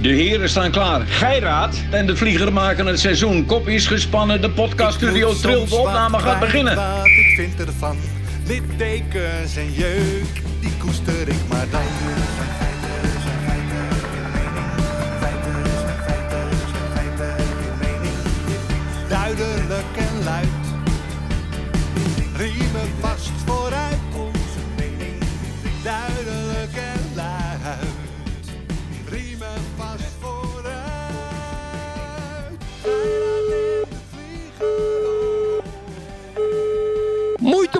De heren staan klaar. Geiraat en de vlieger maken het seizoen. Kop is gespannen, de podcaststudio trilt, de opname gaat beginnen. Wat ik vind ervan, littekens en jeuk, die koester ik maar dan. Duidelijk en luid, riemen vast vooruit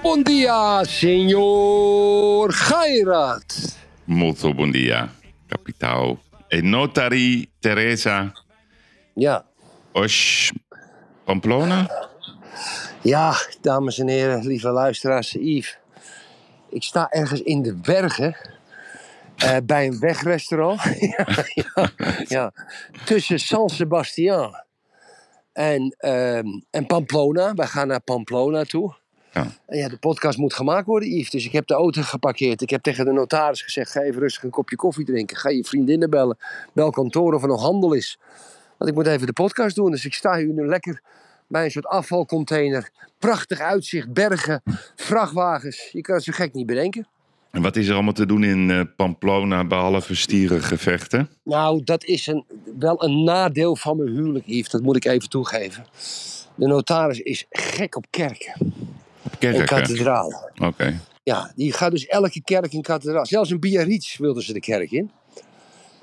Bom dia, senhor Gairat. Molto bom dia, kapitaal. E notari Teresa Ja, Osh Pamplona? ja, dames en heren, lieve luisteraars, Yves. Ik sta ergens in de bergen eh, bij een wegrestaurant. ja, ja, ja, tussen San Sebastian en, ehm, en Pamplona. Wij gaan naar Pamplona toe. Ja. En ja, de podcast moet gemaakt worden, Yves. Dus ik heb de auto geparkeerd. Ik heb tegen de notaris gezegd: ga even rustig een kopje koffie drinken. Ga je vriendinnen bellen. Bel kantoor of er nog handel is. Want ik moet even de podcast doen. Dus ik sta hier nu lekker bij een soort afvalcontainer. Prachtig uitzicht, bergen, vrachtwagens. Je kan het zo gek niet bedenken. En wat is er allemaal te doen in eh, Pamplona behalve stierengevechten? Nou, dat is een, wel een nadeel van mijn huwelijk, Yves. Dat moet ik even toegeven. De notaris is gek op kerken en Kerken. kathedralen. Oké. Ja, die gaat dus elke kerk in kathedraal. Zelfs in Biarritz wilden ze de kerk in.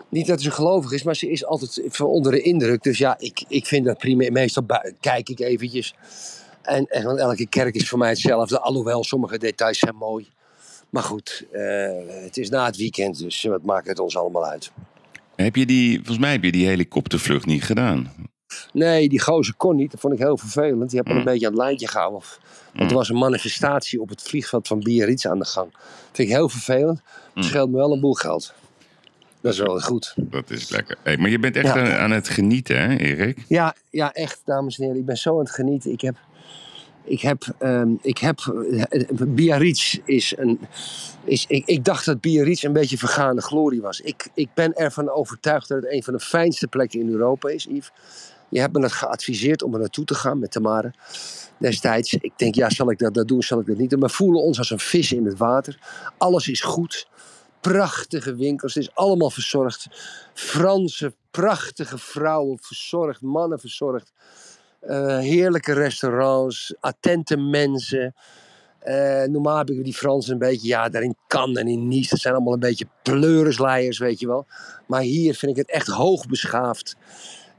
Niet dat ze gelovig is, maar ze is altijd van onder de indruk. Dus ja, ik, ik vind dat prima. Meestal kijk ik eventjes. En, en want elke kerk is voor mij hetzelfde. Alhoewel sommige details zijn mooi. Maar goed, eh, het is na het weekend, dus wat maakt het ons allemaal uit? Heb je die, volgens mij heb je die helikoptervlucht niet gedaan. Nee, die gozer kon niet. Dat vond ik heel vervelend. Die heb me Mm. een beetje aan het lijntje gehouden. Of- Want er was een manifestatie op het vliegveld van Biarritz aan de gang. Dat vind ik heel vervelend. Het scheelt me wel een boel geld. Dat is wel goed. Dat is lekker. Hey, maar je bent echt Ja. aan, aan het genieten, hè, Erik? Ja, ja, echt, dames en heren. Ik ben zo aan het genieten. Ik heb. Ik heb, ehm, ik heb eh, Biarritz is een. Is, ik, ik dacht dat Biarritz een beetje vergaande glorie was. Ik, ik ben ervan overtuigd dat het een van de fijnste plekken in Europa is, Yves. Je hebt me dat geadviseerd om er naartoe te gaan met Tamara destijds. Ik denk, ja, zal ik dat, dat doen, zal ik dat niet doen? Voelen ons als een vis in het water. Alles is goed. Prachtige winkels, het is allemaal verzorgd. Franse, prachtige vrouwen verzorgd, mannen verzorgd. Eh, heerlijke restaurants, attente mensen. Eh, normaal heb ik die Fransen een beetje, ja, daar in Cannes en in Nice, dat zijn allemaal een beetje pleurisleiers, weet je wel. Maar hier vind ik het echt hoog beschaafd.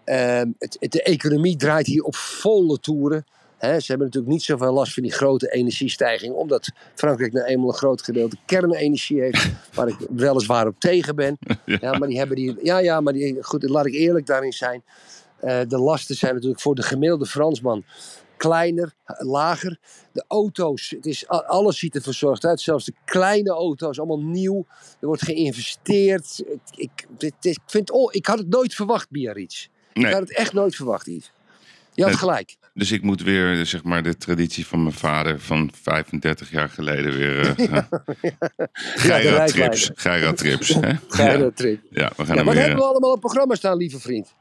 Ehm, het, het- de economie draait hier op volle toeren. Ze hebben natuurlijk niet zoveel last van die grote energiestijging, omdat Frankrijk nou eenmaal een groot gedeelte kernenergie heeft, waar ik weliswaar op tegen ben. Ja, maar die hebben die, ja, ja, maar die, goed, laat ik eerlijk daarin zijn. Eh, de lasten zijn natuurlijk voor de gemiddelde Fransman kleiner, lager. De auto's, het is, alles ziet er verzorgd uit. Zelfs de kleine auto's, allemaal nieuw. Er wordt geïnvesteerd. Ik, ik, dit, dit- ik, vind, oh, ik had het nooit verwacht, Biarritz. Ik Nee. had het echt nooit verwacht, Yves. Je had Nee. gelijk. Dus ik moet weer, zeg maar, de traditie van mijn vader van 35 jaar geleden weer... eh ja, Geira trips. rijkwijde. Geira trips, hè? Geile Ja. Ja, we gaan Ja, wat weer... hebben we allemaal op programma staan, lieve vriend?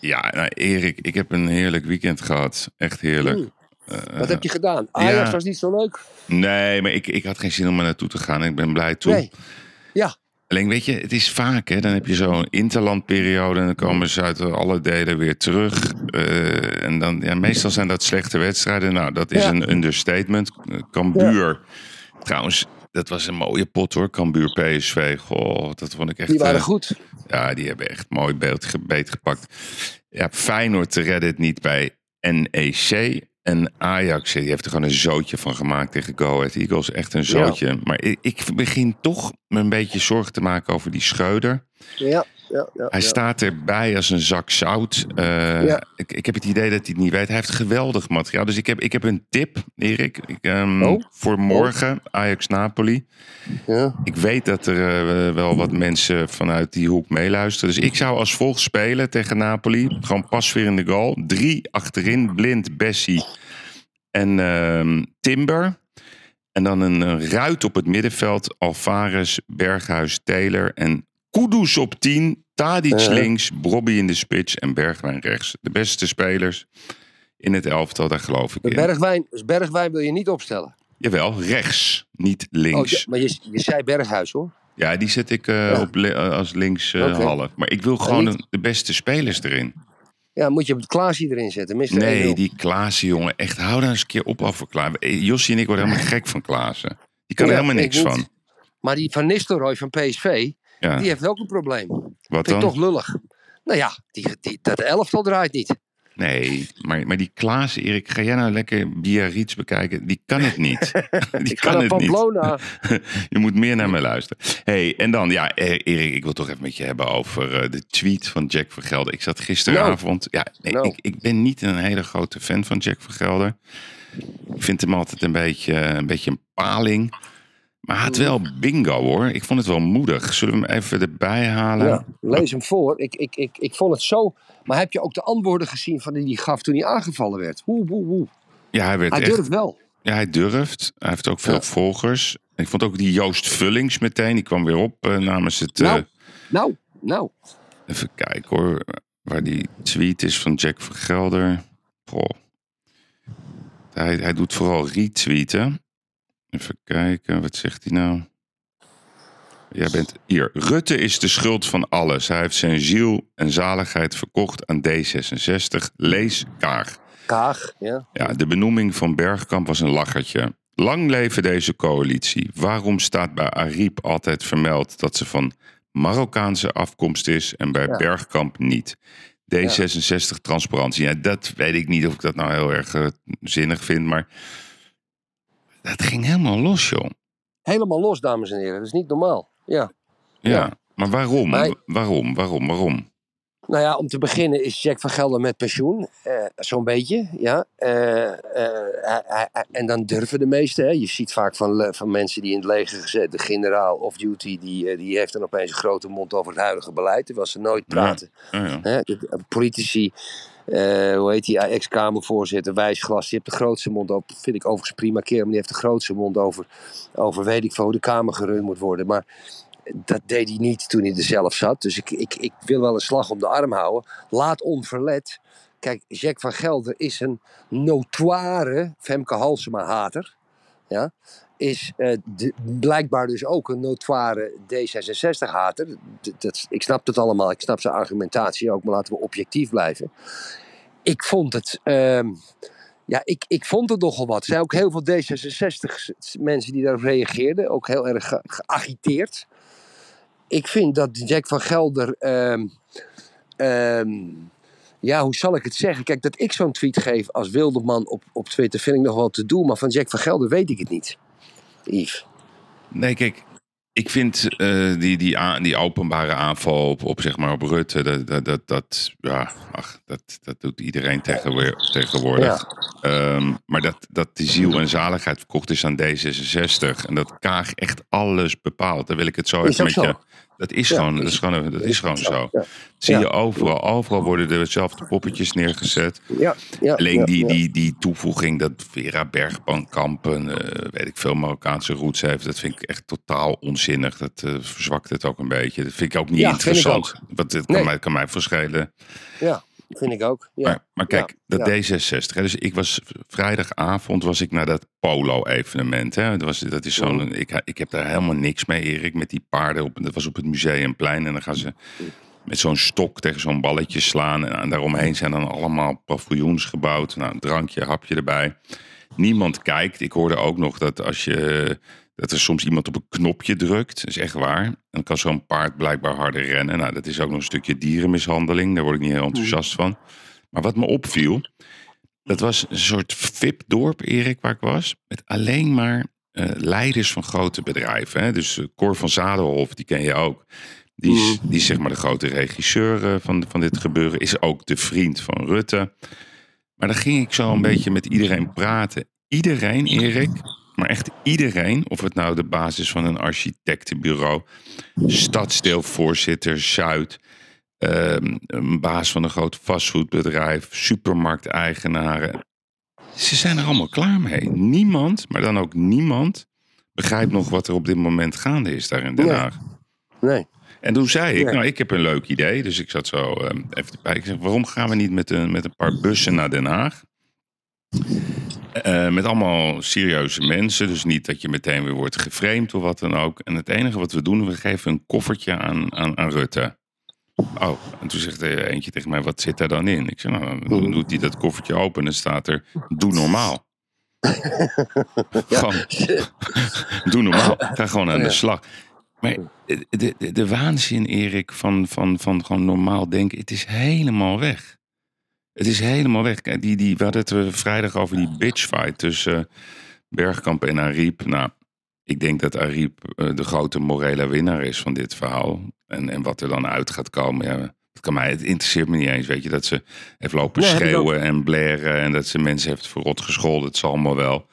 Ja, nou, Erik, ik heb een heerlijk weekend gehad. Echt heerlijk. Mm. Eh, Wat heb je gedaan? Ajax ja. was niet zo leuk? Nee, maar ik, ik had geen zin om er naartoe te gaan. Ik ben blij toe. Nee. Ja, Alleen weet je, het is vaak, hè, dan heb je zo'n interlandperiode en dan komen ze uit alle delen weer terug. Eh, en dan, ja, meestal zijn dat slechte wedstrijden. Nou, dat is Ja. een understatement. Eh, Cambuur, trouwens, dat was een mooie pot hoor. Cambuur PSV, goh, dat vond ik echt... die waren eh, goed. Ja, die hebben echt mooi beeld ge- beet gepakt. Ja, Feyenoord redde het niet bij NEC. En Ajax, die heeft er gewoon een zootje van gemaakt tegen Go Ahead Eagles. Echt een zootje. Maar ik, ik begin toch me een beetje zorgen te maken over die Schreuder. Ja, ja, ja. Hij staat erbij als een zak zout. Eh, ik, ik heb het idee dat hij het niet weet. Hij heeft geweldig materiaal. Dus ik heb, ik heb een tip, Erik. Ik, ehm, Oh. Voor morgen, Ajax-Napoli. Ja. Ik weet dat er eh, wel wat mensen vanuit die hoek meeluisteren. Dus ik zou als volgt spelen tegen Napoli. Gewoon pas weer in de goal. Drie achterin. Blind, Bessie en ehm, Timber. En dan een, een ruit op het middenveld. Alvarez, Berghuis, Taylor en Kudus op 10. Tadic links, Bobby in de spits en Bergwijn rechts. De beste spelers in het elftal, daar geloof ik in. Bergwijn, dus Bergwijn wil je niet opstellen. Jawel, rechts, niet Oh, links. ja, maar je, je zei Berghuis hoor. Ja, die zet ik eh, Ja. op eh, als links Oké. half. Maar ik wil gewoon de beste spelers erin. Ja, moet je Klaasje erin zetten. Nee, 1-0. die Klaassen, jongen. Echt, hou daar eens een keer op over Klaassen. Eh, Jossie en ik worden helemaal gek van Klaassen. Die kan er helemaal ik niks niet. van. Maar die van Nistelrooy van PSV, Ja, die heeft ook een probleem. Wat dan? toch lullig. Nou ja, die, die, dat elftal draait niet. Nee, maar, maar die Klaassen, Erik, ga jij nou lekker Biarritz bekijken? Die kan het niet. die kan het niet. Pamplona. Je moet meer naar me luisteren. hey, en dan, ja, eh, Erik, ik wil toch even met je hebben over eh, de tweet van Jack Vergelder. Ik zat gisteravond. Ja, nee, Nou. ik, ik ben niet een hele grote fan van Jack Vergelder. Ik vind hem altijd een beetje, een beetje een paling. Maar hij had wel bingo hoor. Ik vond het wel moedig. Zullen we hem even erbij halen? Ja, lees hem voor. Ik, ik, ik, ik vond het zo. Maar heb je ook de antwoorden gezien van die hij gaf toen hij aangevallen werd? Woe, woe, woe. Ja, hij werd Hij echt durft wel. Ja, hij durft. Hij heeft ook veel Ja. volgers. Ik vond ook die Joost Vullings meteen. Die kwam weer op eh, namens het... eh, Nou, nou, nou. even kijken hoor. Waar die tweet is van Jack Vergelder. Goh. Hij, hij doet vooral retweeten. Even kijken, wat zegt hij nou? Jij bent hier. Rutte is de schuld van alles. Hij heeft zijn ziel en zaligheid verkocht aan D66. Lees Kaag. Kaag, ja. Ja, de benoeming van Bergkamp was een lachertje. Lang leven deze coalitie. Waarom staat bij Ariep altijd vermeld dat ze van Marokkaanse afkomst is en bij Ja. Bergkamp niet? D66 transparantie. Ja, dat weet ik niet of ik dat nou heel erg eh, zinnig vind, maar dat ging helemaal los, joh. Helemaal los, dames en heren. Dat is niet normaal. Ja. Ja, Ja. maar waarom? Waarom? Waarom? Waarom? Nou ja, om te beginnen is Jack van Gelder met pensioen. eh, Zo'n beetje, ja. Eh, eh, en dan durven de meesten. Hè. Je ziet vaak van, van mensen die in het leger gezet, de generaal of duty, die, die heeft dan opeens een grote mond over het huidige beleid. Terwijl ze nooit praten. Oh, ja. Politici, eh, hoe heet die, ex-Kamervoorzitter, Wijsglas, die heeft de grootste mond over. Vind ik overigens prima keer, maar die heeft de grootste mond over, over weet ik veel, hoe de Kamer gerund moet worden. Maar dat deed hij niet toen hij er zelf zat. Dus ik, ik, ik wil wel een slag om de arm houden. Laat onverlet. Kijk, Jack van Gelder is een notoire Femke Halsema-hater. Ja? Is eh, blijkbaar dus ook een notoire D66-hater. D- dat- Ik snap het allemaal, ik snap zijn argumentatie ook, maar laten we objectief blijven. Ik vond het. ehm, ja, ik, ik vond het nogal wat. Er zijn ook heel veel D66-mensen die daarop reageerden. Ook heel erg ge- geagiteerd. Ik vind dat Jack van Gelder. ehm, ehm, ja, hoe zal ik het zeggen? Kijk, dat ik zo'n tweet geef als wilde op, op Twitter vind ik nog wel te doen. Maar van Jack van Gelder weet ik het niet. Yves. Nee, kijk, ik vind eh, die, die, die openbare aanval op, op, zeg maar, op Rutte, dat, dat, dat, dat, ja, ach, dat, dat doet iedereen tegenwoordig. Ehm, maar dat, dat die ziel en zaligheid verkocht is aan D66 en dat Kaag echt alles bepaalt, dan wil ik het zo even met zo. je. Dat is Ja, gewoon, dat is- gewoon, dat is gewoon zo. Ja, Zie je overal, overal worden er dezelfde poppetjes neergezet. ja, ja, Alleen die, die, die toevoeging dat Vera Bergkamp een, eh, weet ik veel, Marokkaanse roots heeft, dat vind ik echt totaal onzinnig. Dat eh, verzwakt het ook een beetje. Dat vind ik ook niet interessant. Want het kan, Nee. mij, kan mij verschillen. Ja, vind ik ook. Ja. Maar, maar kijk, Ja, dat ja. D66. Hè, dus ik was vrijdagavond was ik naar dat polo-evenement. Hè. Dat, was, dat is zo'n. Ik, ik heb daar helemaal niks mee, Erik, met die paarden. Op, dat was op het museumplein. En dan gaan ze met zo'n stok tegen zo'n balletje slaan. En daaromheen zijn dan allemaal paviljoens gebouwd. Nou, een drankje, hapje erbij. Niemand kijkt. Ik hoorde ook nog dat als je. Dat er soms iemand op een knopje drukt. Dat is echt waar. Dan kan zo'n paard blijkbaar harder rennen. Nou, dat is ook nog een stukje dierenmishandeling. Daar word ik niet heel enthousiast van. Maar wat me opviel. Dat was een soort VIP-dorp, Erik, waar ik was. Met alleen maar eh, leiders van grote bedrijven. Hè? Dus eh, Cor van Zadelhof, die ken je ook. Die is, die is zeg maar de grote regisseur eh, van, van dit gebeuren. Is ook de vriend van Rutte. Maar dan ging ik zo een beetje met iedereen praten. Iedereen, Erik, maar echt iedereen. Of het nou de basis van een architectenbureau, stadsdeelvoorzitter Zuid, ehm, een baas van een groot fastfoodbedrijf, supermarkteigenaren. Ze zijn er allemaal klaar mee. Niemand, maar dan ook niemand, begrijpt nog wat er op dit moment gaande is daar in Den. Haag. Nee. En toen zei ik, nou, ik heb een leuk idee. Dus ik zat zo eh, even. Ik zeg, waarom gaan we niet met een, met een paar bussen naar Den Haag? Eh, met allemaal serieuze mensen. Dus niet dat je meteen weer wordt geframed of wat dan ook. En het enige wat we doen, we geven een koffertje aan, aan, aan Rutte. Oh, en toen zegt er eentje tegen mij, wat zit daar dan in? Ik zeg, nou, dan doet hij dat koffertje open en dan staat er, doe normaal. Gewoon, doe normaal. Ga gewoon aan de slag. Maar de, de, de waanzin, Erik, van, van, van gewoon normaal denken, het is helemaal weg. Het is helemaal weg. Die, die, we hadden het eh, vrijdag over die bitchfight tussen eh, Bergkamp en Ariep. Nou, ik denk dat Ariep eh, de grote morele winnaar is van dit verhaal. En, en wat er dan uit gaat komen, ja, dat kan mij, het interesseert me niet eens. Weet je, dat ze heeft lopen schreeuwen en blaren en dat ze mensen heeft verrot gescholden. Het zal allemaal wel.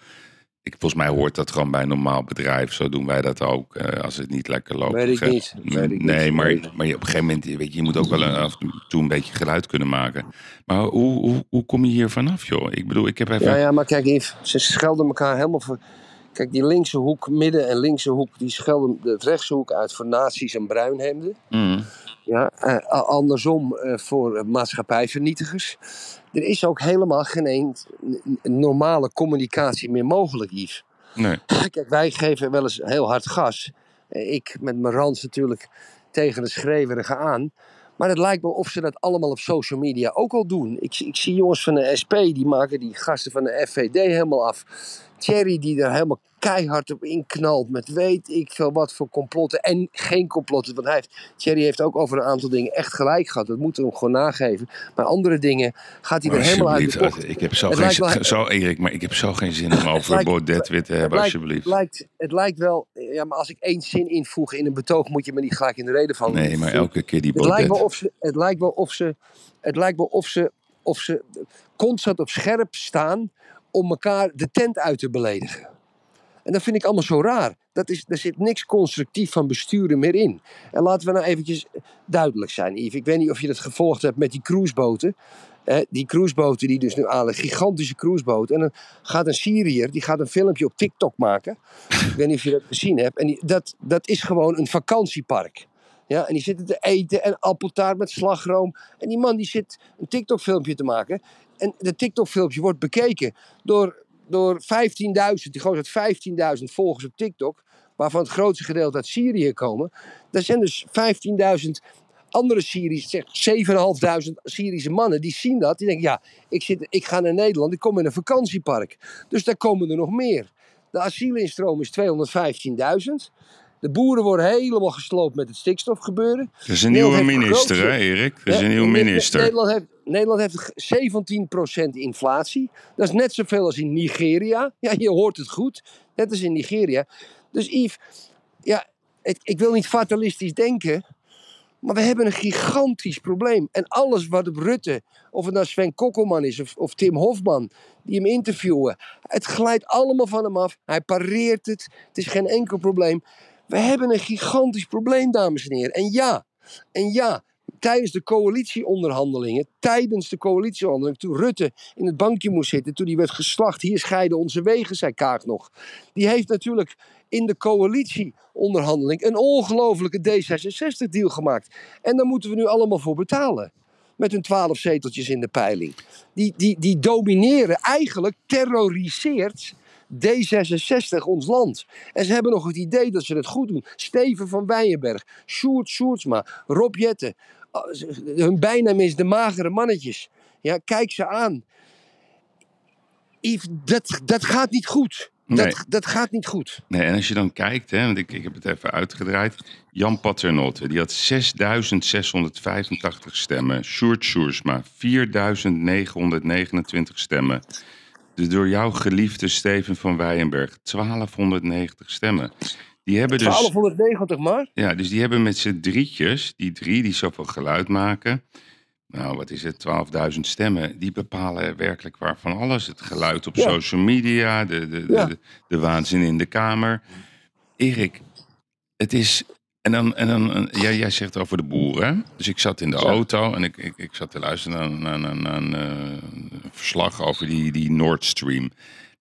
Ik, volgens mij hoort dat gewoon bij een normaal bedrijf. Zo doen wij dat ook eh, als het niet lekker loopt. Weet ik niet. Weet ik nee, niet. maar, maar je, op een gegeven moment, weet je, je moet ook wel een, af en toe een beetje geluid kunnen maken. Maar hoe, hoe, hoe kom je hier vanaf, joh? Ik bedoel, ik heb even... Ja, ja, maar kijk Yves, ze schelden elkaar helemaal voor... Kijk, die linkse hoek, midden en linkse hoek, die schelden de rechtse hoek uit voor nazi's en bruinhemden. Mm. Ja, eh, andersom eh, voor maatschappijvernietigers. Er is ook helemaal geen een normale communicatie meer mogelijk, Yves. Nee. Kijk, wij geven wel eens heel hard gas. Eh, Ik met mijn rand natuurlijk tegen het schreeuwerige aan. Maar het lijkt wel of ze dat allemaal op social media ook al doen. Ik, ik zie jongens van de SP, die maken die gasten van de FVD helemaal af. Thierry die er helemaal keihard op inknalt met weet ik veel wat voor complotten. En geen complotten, want hij heeft, Thierry heeft ook over een aantal dingen echt gelijk gehad. Dat moeten we hem gewoon nageven. Maar andere dingen gaat hij er helemaal uit de bocht. ik heb zo geen wel- zo Erik, maar ik heb zo geen zin om over lijkt- Baudet weer te hebben, alsjeblieft. Het lijkt, het lijkt wel, ja, maar als ik één zin invoeg in een betoog, moet je me niet gelijk in de reden vallen. Nee, maar elke keer die het lijkt wel Baudet. of ze, het lijkt wel of ze, het lijkt wel of ze, of ze constant op scherp staan om elkaar de tent uit te beledigen. En dat vind ik allemaal zo raar. Dat is, er zit niks constructief van besturen meer in. En laten we nou eventjes duidelijk zijn, Yves. Ik weet niet of je dat gevolgd hebt met die cruiseboten. Die cruiseboten die dus nu aan gigantische cruiseboten. En dan gaat een Syriër, die gaat een filmpje op TikTok maken. Ik weet niet of je dat gezien hebt. En die, dat, dat is gewoon een vakantiepark. Ja, en die zitten te eten en appeltaart met slagroom. En die man die zit een TikTok-filmpje te maken. En dat TikTok-filmpje wordt bekeken door, door 15.000, die gooit uit 15.000 volgers op TikTok. Waarvan het grootste gedeelte uit Syrië komen. Er zijn dus 15.000 andere Syriërs, zeg 7.500 Syrische mannen, die zien dat. Die denken, ja, ik, zit, ik ga naar Nederland, ik kom in een vakantiepark. Dus daar komen er nog meer. De asielinstroom is 215.000. De boeren worden helemaal gesloopt met het stikstofgebeuren. Er is een Nederland nieuwe minister, hè Erik? Er is een nieuwe minister. Nederland heeft, Nederland heeft 17% inflatie. Dat is net zoveel als in Nigeria. Ja, je hoort het goed. Net als in Nigeria. Dus Yves, ja, het- ik wil niet fatalistisch denken. Maar we hebben een gigantisch probleem. En alles wat op Rutte, of het nou Sven Kokkelman is of, of Tim Hofman, die hem interviewen. Het glijdt allemaal van hem af. Hij pareert het. Het is geen enkel probleem. We hebben een gigantisch probleem, dames en heren. En ja, en ja, tijdens de coalitieonderhandelingen, tijdens de coalitieonderhandelingen, toen Rutte in het bankje moest zitten, toen hij werd geslacht, hier scheiden onze wegen, zei Kaag nog. Die heeft natuurlijk in de coalitieonderhandeling een ongelofelijke D66-deal gemaakt. En daar moeten we nu allemaal voor betalen. Met hun twaalf zeteltjes in de peiling. Die, die, die domineren, eigenlijk terroriseert D66 ons land. En ze hebben nog het idee dat ze het goed doen. Steven van Weijenberg, Sjoerd Sjoerdsma, Rob Jetten. Ze- Hun bijnaam is de magere mannetjes. Ja, kijk ze aan. Yves, dat, dat gaat niet goed. Nee. Dat, dat gaat niet goed. Nee, en als je dan kijkt, hè, want ik, ik heb het even uitgedraaid. Jan Paternotte, die had 6.685 stemmen. Sjoerd Sjoerdsma, 4.929 stemmen. De door jou geliefde Steven van Weijenberg, 1290 stemmen. Die hebben dus, 1290 maar. ja, dus die hebben met z'n drietjes, die drie die zoveel geluid maken. Nou, wat is het? 12.000 stemmen. Die bepalen werkelijk waar van alles. Het geluid op Ja. social media, de, de, de, de waanzin in de Kamer. Erik, het is. En dan, en dan en jij, jij zegt over de boeren. Dus ik zat in de Ja. auto en ik, ik, ik zat te luisteren naar, naar, naar, naar een eh, verslag over die, die Nord Stream.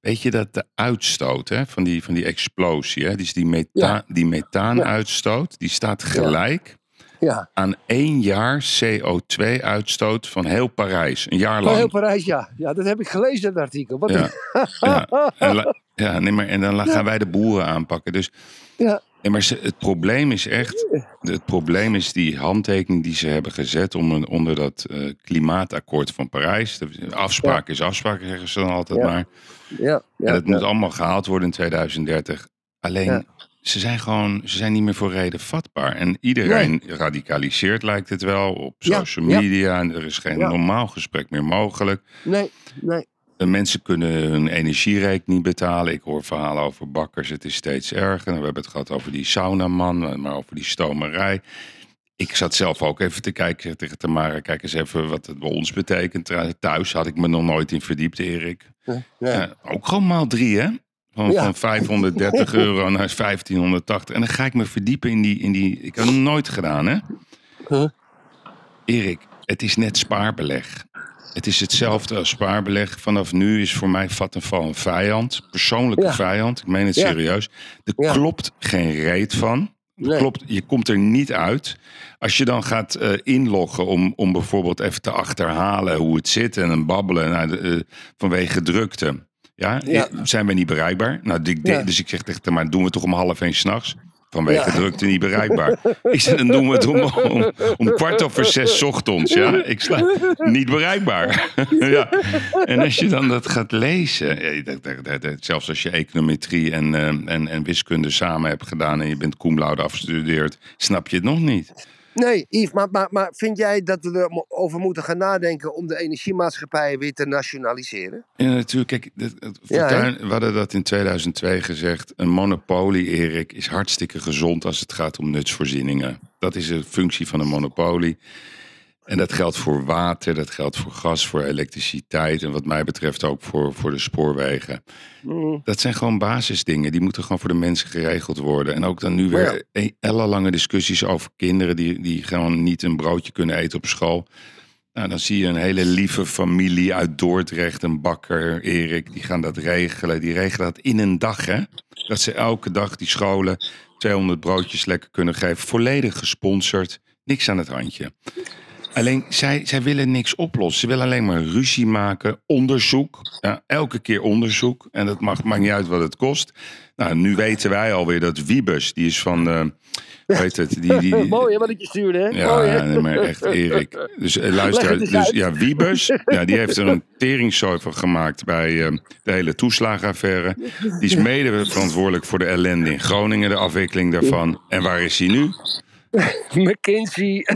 Weet je dat de uitstoot hè, van, die, van die explosie, hè, dus die, metha Ja. die methaanuitstoot, die staat gelijk Ja. aan één jaar CO2-uitstoot van heel Parijs. Een jaar Van lang. heel Parijs, ja. Ja, dat heb ik gelezen, dat artikel. Wat Ja. Ja, en, ja, nee, maar, en dan gaan wij de boeren aanpakken. Dus Ja. nee, maar ze- het probleem is echt. Het probleem is die handtekening die ze hebben gezet om een, onder dat eh, klimaatakkoord van Parijs. De afspraak is afspraak, zeggen ze dan altijd Ja. maar. Ja, ja, en het ja. moet allemaal gehaald worden in 2030. Alleen. Ze zijn gewoon, ze zijn niet meer voor reden vatbaar. En iedereen radicaliseert, lijkt het wel, op social media. En er is geen normaal gesprek meer mogelijk. Nee, nee. Mensen kunnen hun energierekening niet betalen. Ik hoor verhalen over bakkers. Het is steeds erger. We hebben het gehad over die saunaman, maar over die stomerij. Ik zat zelf ook even te kijken tegen Tamara. Kijk eens even wat het bij ons betekent. Thuis had ik me nog nooit in verdiept, Erik. Ja. Ja, ook gewoon maal drie, hè? Van, Ja. van 530 euro naar 1580. En dan ga ik me verdiepen in die... In die ik heb het nooit gedaan, hè? Huh? Erik, het is net spaarbeleg. Het is hetzelfde als spaarbeleg. Vanaf nu is voor mij Vattenfall een vijand. Persoonlijke Ja. vijand. Ik meen het Ja. serieus. Er Ja. klopt geen reet van. Nee. Klopt, je komt er niet uit. Als je dan gaat eh, inloggen om, om bijvoorbeeld even te achterhalen hoe het zit en een babbelen nou, de, eh, vanwege drukte. Ja, Ja. eh, zijn we niet bereikbaar? Nou, Ja. Dus ik zeg tegen maar doen we toch om half één s'nachts? Vanwege Ja. drukte niet bereikbaar. Ik zeg, dan doen we het om, om, om kwart over zes 's ochtends. Ja? Ik sla, niet bereikbaar. ja. En als je dan dat gaat lezen, zelfs als je econometrie en, eh, en, en wiskunde samen hebt gedaan en je bent cum afgestudeerd, snap je het nog niet. Nee, Yves, maar, maar, maar vind jij dat we erover moeten gaan nadenken om de energiemaatschappijen weer te nationaliseren? Ja, natuurlijk. Kijk, het, het Ja, we hadden dat in 2002 gezegd. Een monopolie, Erik, is hartstikke gezond als het gaat om nutsvoorzieningen. Dat is de functie van een monopolie. En dat geldt voor water, dat geldt voor gas, voor elektriciteit. En wat mij betreft ook voor, voor de spoorwegen. Mm. Dat zijn gewoon basisdingen. Die moeten gewoon voor de mensen geregeld worden. En ook dan nu weer e- ellenlange discussies over kinderen die, die gewoon niet een broodje kunnen eten op school. Nou, dan zie je een hele lieve familie uit Dordrecht, een bakker, Erik, die gaan dat regelen. Die regelen dat in een dag, hè? Dat ze elke dag die scholen 200 broodjes lekker kunnen geven. Volledig gesponsord, niks aan het handje. Alleen, zij, zij willen niks oplossen. Ze willen alleen maar ruzie maken, onderzoek. Ja, elke keer onderzoek. En dat mag, maakt niet uit wat het kost. Nou, nu weten wij alweer dat Wiebes, die is van... eh weet het, die, die, die, Mooi hè, wat ik je stuurde, hè? ja, Mooi, hè? nee, maar echt Erik. Dus eh, luister, dus uit. ja, Wiebus, ja, die heeft er een teringzooi van gemaakt bij eh, de hele toeslagenaffaire. Die is mede verantwoordelijk voor de ellende in Groningen, de afwikkeling daarvan. En waar is hij nu? McKinsey.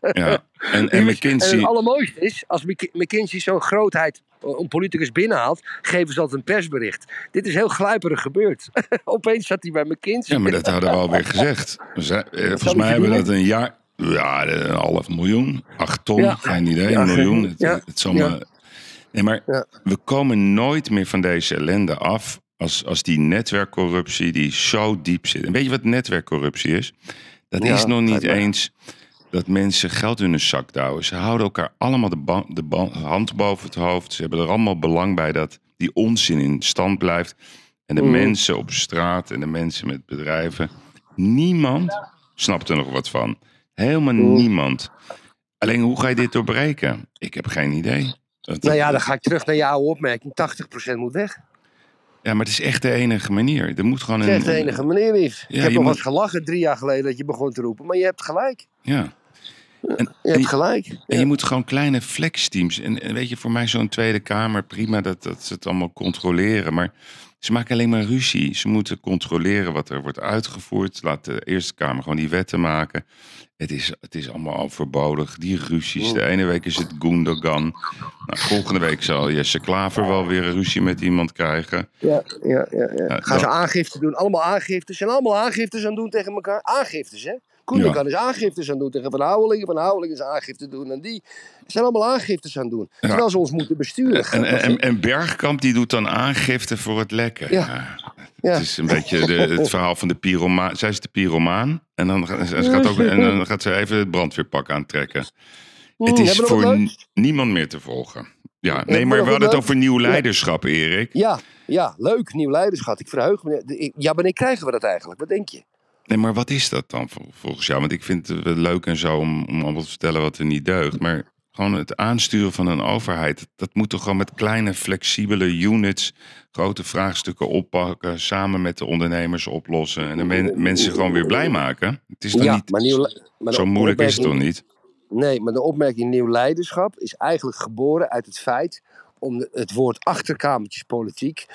Ja. En, en En McKinsey, het allermooiste is, als Mc- McKinsey zo'n grootheid eh, een politicus binnenhaalt, geven ze altijd een persbericht. Dit is heel gluiperig gebeurd. Opeens zat hij bij McKinsey. ja, maar dat hadden we alweer gezegd. Eh, volgens mij hebben we dat een jaar, ja, een half miljoen, acht ton, Ja. geen idee, Ja, een miljoen. Het, ja. het zal maar, nee, maar we komen nooit meer van deze ellende af als, als die netwerkcorruptie die zo diep zit. En weet je wat netwerkcorruptie is? Dat Ja, is nog niet eens dat mensen geld in hun zak douwen. Ze houden elkaar allemaal de, de hand boven het hoofd. Ze hebben er allemaal belang bij dat die onzin in stand blijft. En de Mm. mensen op straat en de mensen met bedrijven. Niemand snapt er nog wat van. Helemaal Mm. niemand. Alleen hoe ga je dit doorbreken? Ik heb geen idee. Dat- Nou ja, dan ga ik terug naar jouw opmerking. 80% moet weg. Ja, maar het is echt de enige manier. Er moet gewoon een. is echt de enige manier, Yves. Ja, ik heb nog moet- eens gelachen drie jaar geleden dat je begon te roepen. Maar je hebt gelijk. Ja. En, Je hebt gelijk. En je moet gewoon kleine flexteams. En, en weet je, voor mij zo'n Tweede Kamer, prima dat, dat ze het allemaal controleren. Maar ze maken alleen maar ruzie. Ze moeten controleren wat er wordt uitgevoerd. Laat de Eerste Kamer gewoon die wetten maken. Het is, het is allemaal overbodig. Die ruzies. De ene week is het Gundogan. Nou, volgende week zal Jesse Klaver wel weer een ruzie met iemand krijgen. Ja, ja, ja, ja. Gaan ze aangifte doen? Allemaal aangiftes. Zijn allemaal aangiftes aan doen tegen elkaar? Aangiftes, hè? Koendekan Ja. is aangiftes aan doen tegen Van Houwelingen. Van Houwelingen is aangifte doen aan die. Ze zijn allemaal aangiftes aan doen. Terwijl ze ons moeten besturen. En, en, en Bergkamp die doet dan aangifte voor het lekken. Ja. Het Ja. is een beetje de, het verhaal van de pyromaan. Zij is de pyromaan. En dan, gaat- ze gaat ook, en dan gaat ze even het brandweerpak aantrekken. Hmm, Het is voor niemand meer te volgen. Ja, nee, maar we hadden het over nieuw leiderschap, Erik. Ja, ja, leuk. Nieuw leiderschap. Ik verheug me. Ja, wanneer krijgen we dat eigenlijk? Wat denk je? Nee, maar wat is dat dan vol- volgens jou? Want ik vind het leuk en zo om, om allemaal te vertellen wat er niet deugt. Maar gewoon het aansturen van een overheid. Dat moet toch gewoon met kleine, flexibele units grote vraagstukken oppakken. Samen met de ondernemers oplossen. En de men- mensen gewoon weer blij maken. Het is toch Ja, niet, maar nieuw, maar zo moeilijk is het toch niet? Nee, maar de opmerking nieuw leiderschap is eigenlijk geboren uit het feit om het woord achterkamertjespolitiek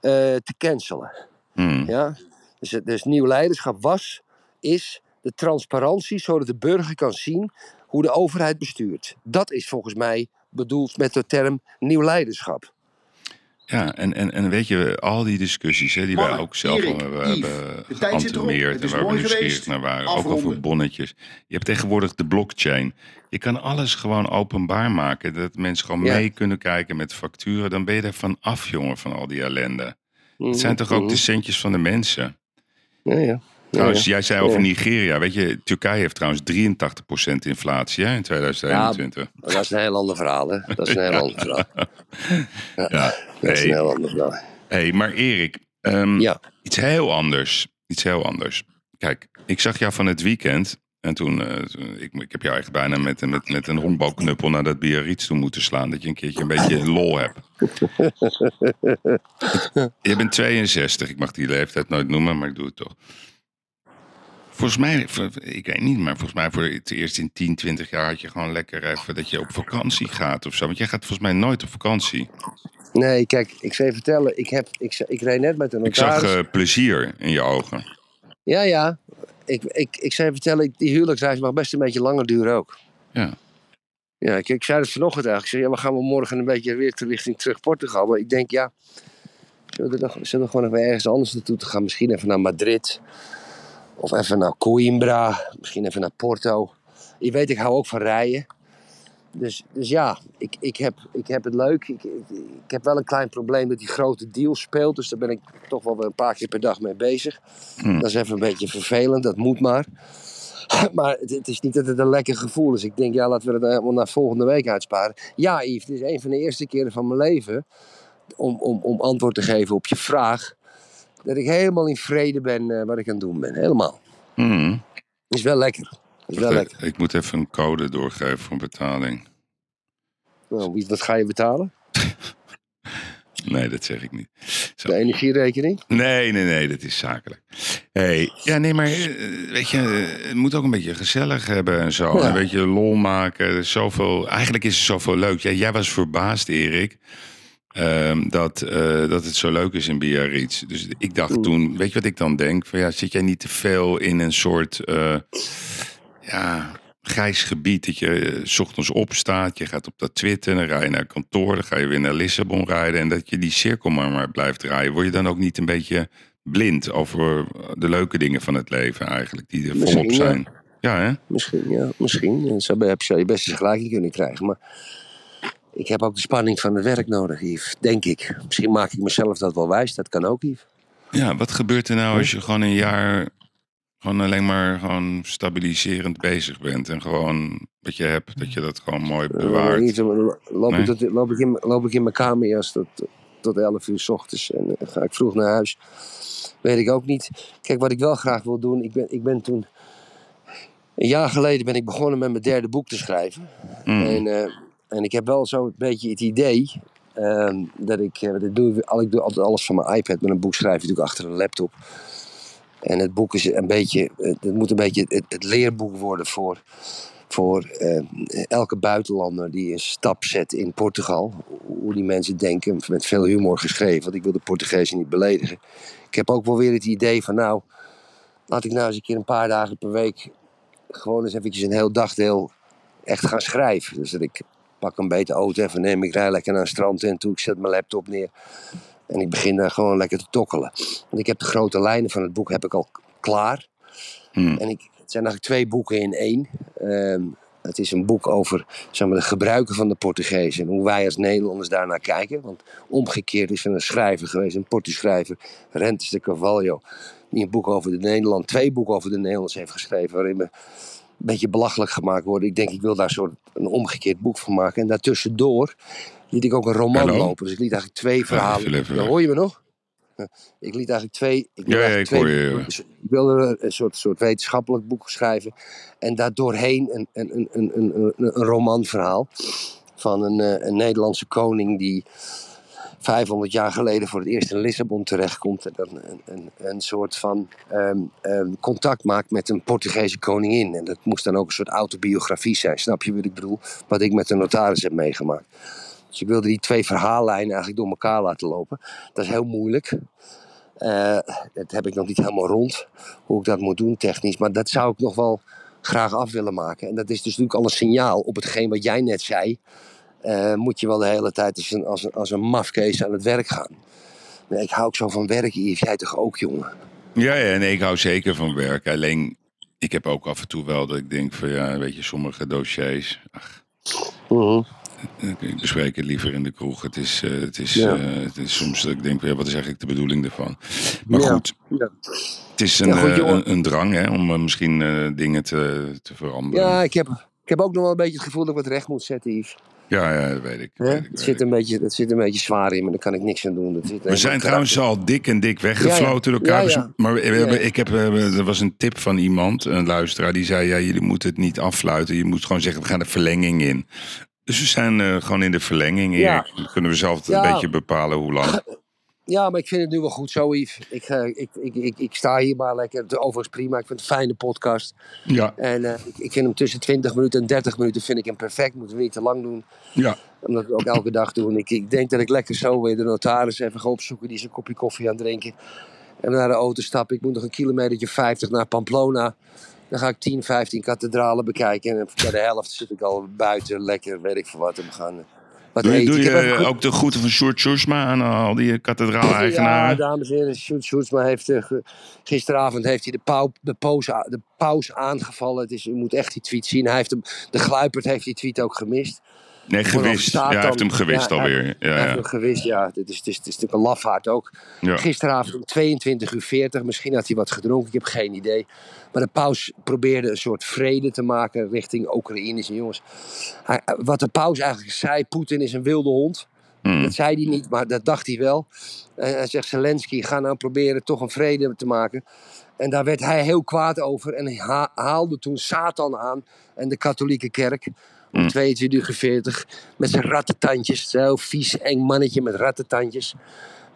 eh, te cancelen. Hmm. Ja? Dus, het- dus nieuw leiderschap was, is de transparantie, zodat de burger kan zien hoe de overheid bestuurt. Dat is volgens mij bedoeld met de term nieuw leiderschap. Ja, en, en, en weet je, al die discussies hè, die wij ook zelf Erik, hebben, Yves, hebben geantemeerd en is waar we nieuwsgierig naar waren, ook over bonnetjes. Je hebt tegenwoordig de blockchain. Je kan alles gewoon openbaar maken, dat mensen gewoon Ja. mee kunnen kijken met facturen. Dan ben je er van af, jongen, van al die ellende. Het zijn toch ook de centjes van de mensen? Ja, ja. Trouwens, jij zei over. Nigeria. Weet je, Turkije heeft trouwens 83% inflatie hè, in 2021. Maar dat is een heel ander verhaal, hè? Dat is een heel ander verhaal. Ja, Dat is een heel ander verhaal. hey, maar Erik, ehm, Ja. iets heel anders. Iets heel anders. Kijk, ik zag jou van het weekend. En toen, eh, toen- ik, ik heb jou echt bijna met, met, met een honkbalknuppel naar dat Biarritz toe moeten slaan. Dat je een keertje een beetje lol hebt. je bent 62. Ik mag die leeftijd nooit noemen, maar ik doe het toch. Volgens mij, ik weet niet, maar volgens mij voor het eerst in 10, 20 jaar had je gewoon lekker even dat je op vakantie gaat of zo. Want jij gaat volgens mij nooit op vakantie. Nee, kijk, ik zou je vertellen. Ik, heb, ik, ik reed net met een Ik zag notaris. eh, plezier in je ogen. Ja, ja. Ik, ik, ik zou je vertellen, ik- die huwelijksreis mag best een beetje langer duren ook. Ja. Ja, ik, ik zei het vanochtend eigenlijk. Ik zei, ja, we gaan morgen een beetje weer ter richting terug Portugal. Maar ik denk, ja, zullen we, nog, zullen we gewoon weer ergens anders naartoe te gaan? Misschien even naar Madrid. Of even naar Coimbra. Misschien even naar Porto. Je weet, ik hou ook van rijden. Dus, dus ja, ik, ik, heb, ik heb het leuk. Ik, ik, ik heb wel een klein probleem dat die grote deal speelt. Dus daar ben ik toch wel weer een paar keer per dag mee bezig. Hm. Dat is even een beetje vervelend, dat moet maar. Maar het, het is niet dat het een lekker gevoel is. Ik denk, ja, laten we het helemaal naar volgende week uitsparen. Ja, Yves, het is een van de eerste keren van mijn leven. Om, om, om antwoord te geven op je vraag. Dat ik helemaal in vrede ben eh, wat ik aan het doen ben. Helemaal. Mhm. Is wel lekker. Is wel Wacht, lekker. Ik moet even een code doorgeven voor betaling. Nou, wie- wat ga je betalen? Nee, dat zeg ik niet. Zo. De energierekening? Nee, nee, nee, dat is zakelijk. Hey, ja, nee, maar eh, weet je, eh, het moet ook een beetje gezellig hebben en zo. Ja. Een beetje lol maken. Er is zoveel, eigenlijk is er zoveel leuk. Ja, jij was verbaasd, Erik, ehm, dat, eh, dat het zo leuk is in Biarritz. Dus ik dacht Mm. toen, weet je wat ik dan denk? Van ja, zit jij niet te veel in een soort, eh, ja, grijs gebied dat je eh, 's ochtends opstaat, je gaat op dat Twitter, dan rij je naar kantoor, dan ga je weer naar Lissabon rijden en dat je die cirkel maar, maar blijft draaien. Word je dan ook niet een beetje blind over de leuke dingen van het leven eigenlijk, die er volop zijn? Ja, hè? Misschien, ja, misschien. En Zo heb je je best eens gelijk kunnen krijgen. Maar ik heb ook de spanning van het werk nodig, Yves. Denk ik. Misschien maak ik mezelf dat wel wijs. Dat kan ook, Yves. Ja, wat gebeurt er nou als je gewoon een jaar gewoon alleen maar gewoon stabiliserend bezig bent en gewoon wat je hebt, dat je dat gewoon mooi Eh, bewaart? Dan loop, Nee? ik tot, loop, ik in, loop ik in mijn kamerjas tot, tot 11 uur s ochtends. En eh, ga ik vroeg naar huis. Weet ik ook niet. Kijk, wat ik wel graag wil doen. Ik ben, ik ben toen... Een jaar geleden ben ik begonnen met mijn derde boek te schrijven. Mm. En, eh, en ik heb wel zo een beetje het idee ehm, dat ik, dat doe, al- ik doe altijd alles van mijn iPad, met een boek schrijf je natuurlijk achter een laptop. En het boek is een beetje, het het moet een beetje het, het leerboek worden voor, voor eh, elke buitenlander die een stap zet in Portugal. Hoe die mensen denken, met veel humor geschreven, want ik wil de Portugezen niet beledigen. Ik heb ook wel weer het idee van nou, laat ik nou eens een keer een paar dagen per week gewoon eens eventjes een heel dagdeel echt gaan schrijven. Dus dat ik pak een beetje auto even neem, ik rij lekker naar een strand en toe, ik zet mijn laptop neer. En ik begin daar gewoon lekker te tokkelen. Want ik heb de grote lijnen van het boek heb ik al klaar. Mm. En ik, het zijn eigenlijk twee boeken in één. Ehm, het is een boek over zeg maar, de gebruiken van de Portugezen. En hoe wij als Nederlanders daarnaar kijken. Want omgekeerd is er een schrijver geweest, een Portuschrijver, Rentes de Carvalho. Die een boek over de Nederland, twee boeken over de Nederlanders heeft geschreven. Waarin we beetje belachelijk gemaakt worden. Ik denk, ik wil daar soort een omgekeerd boek van maken. En daartussendoor liet ik ook een roman lopen. Dus ik liet eigenlijk twee verhalen. even Ja, hoor je me nog? Ik liet eigenlijk twee. Ik, Ja, ik twee hoor je, ik wilde een soort, soort wetenschappelijk boek schrijven. En daardoorheen een, een, een, een, een, een, een romanverhaal. Van een, eh, een Nederlandse koning die 500 jaar geleden voor het eerst in Lissabon terechtkomt. En dan een, een, een soort van ehm, ehm, contact maakt met een Portugese koningin. En dat moest dan ook een soort autobiografie zijn. Snap je wat ik bedoel? Wat ik met de notaris heb meegemaakt. Dus ik wilde die twee verhaallijnen eigenlijk door elkaar laten lopen. Dat is heel moeilijk. Eh, dat heb ik nog niet helemaal rond, hoe ik dat moet doen technisch. Maar dat zou ik nog wel graag af willen maken. En dat is dus natuurlijk al een signaal op hetgeen wat jij net zei. Eh, moet je wel de hele tijd als een, als een, als een mafkees aan het werk gaan. Nee, ik hou ook zo van werken, Yves. Jij toch ook, jongen? Ja, ja, en ik hou zeker van werk. Alleen, ik heb ook af en toe wel dat ik denk van ja, weet je, sommige dossiers. Ach, Mhm. ik bespreek het liever in de kroeg. Het is, eh, het is, Ja. eh, het is soms dat ik denk, ja, wat is eigenlijk de bedoeling ervan? Maar Ja. goed, Ja. het is een, goed, een, een drang hè, om misschien dingen te, te veranderen. Ja, ik heb, ik heb ook nog wel een beetje het gevoel dat ik wat recht moet zetten, Yves. Ja, ja, dat weet ik. Weet ik, Het, weet zit ik. een beetje, het zit een beetje zwaar in, maar daar kan ik niks aan doen. Dat zit We zijn trouwens al dik en dik weggefloten door Ja, elkaar. ja. Dus-. Maar we, hebben, ik heb, er was een tip van iemand, een luisteraar, die zei: ja, jullie moeten het niet afsluiten. Je moet gewoon zeggen: we gaan de verlenging in. Dus we zijn eh, gewoon in de verlenging. Dan kunnen we zelf een beetje bepalen hoe lang. Ja, maar ik vind het nu wel goed zo, Yves. Ik, eh, ik, ik, ik, ik sta hier maar lekker. Overigens prima. Ik vind het een fijne podcast. Ja, En eh, ik, ik vind hem tussen 20 minuten en 30 minuten vind ik hem perfect. Moeten we niet te lang doen. ja. Omdat we ook elke dag doen. Ik, ik denk dat ik lekker zo weer de notaris even ga opzoeken. Die is een kopje koffie aan het drinken. En naar de auto stappen. Ik moet nog een kilometertje 50 naar Pamplona. Dan ga ik 10, 15 kathedralen bekijken. En bij de helft zit ik al buiten. Lekker, weet ik veel wat. We gaan eh, wat Doe, je- eten. doe eh, goed- ook de groeten van Sjoerd Sjoerdsma aan al die Ja, kathedraal-eigenaren? dames en heren, Sjoerd heeft eh, gisteravond heeft hij de, pauw, de, paus, de paus aangevallen. Het is, u moet echt die tweet zien. Hij heeft hem, de Gluipert heeft die tweet ook gemist. Nee, gewist. Ja, hij heeft hem gewist Ja, alweer. Ja, Hij heeft ja. hem gewist, ja. Het is, het, is, het is natuurlijk een lafaard ook. Gisteravond om 22 uur 40, misschien had hij wat gedronken, ik heb geen idee. Maar de paus probeerde een soort vrede te maken richting Oekraïne. En jongens, hij, wat de paus eigenlijk zei, Poetin is een wilde hond. Hmm. Dat zei hij niet, maar dat dacht hij wel. En hij zegt, Zelensky, ga nou proberen toch een vrede te maken. En daar werd hij heel kwaad over. En haalde toen Satan aan en de katholieke kerk. Om Mm. 22 uur 40. Met zijn rattentandjes. Zo vies, eng mannetje met rattentandjes.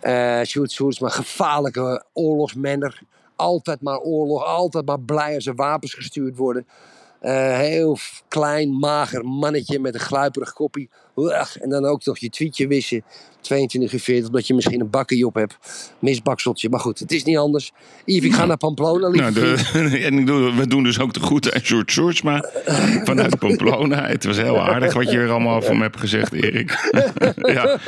Eh Sjoerd Sjoerdsma, gevaarlijke oorlogsmenner. Altijd maar oorlog, altijd maar blij als er wapens gestuurd worden. Eh, heel klein, mager mannetje met een gluiperig koppie. En dan ook nog je tweetje wissen. 22 uur 40, omdat je misschien een bakkie op hebt. Misbakseltje. Maar goed, het is niet anders. Yves, ik ga naar Pamplona, Nou, de, en we doen dus ook de groeten aan Sjoerd Sjoerdsma vanuit Pamplona. Het was heel aardig wat je er allemaal van me hebt gezegd, Erik. ja,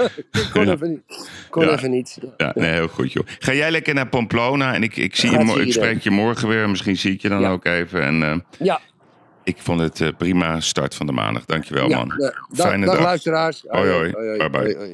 Kon even niet. Kon Ja. even niet. ja nee, heel goed joh. Ga jij lekker naar Pamplona en ik, ik, zie je, ik spreek je morgen weer. Misschien zie ik je dan Ja. ook even. En eh, Ja, ik vond het eh, prima start van de maandag. Dankjewel ja. man. eh, dag, Fijne dag dag. luisteraars. Hoi, hoi. Bye, bye. hoi.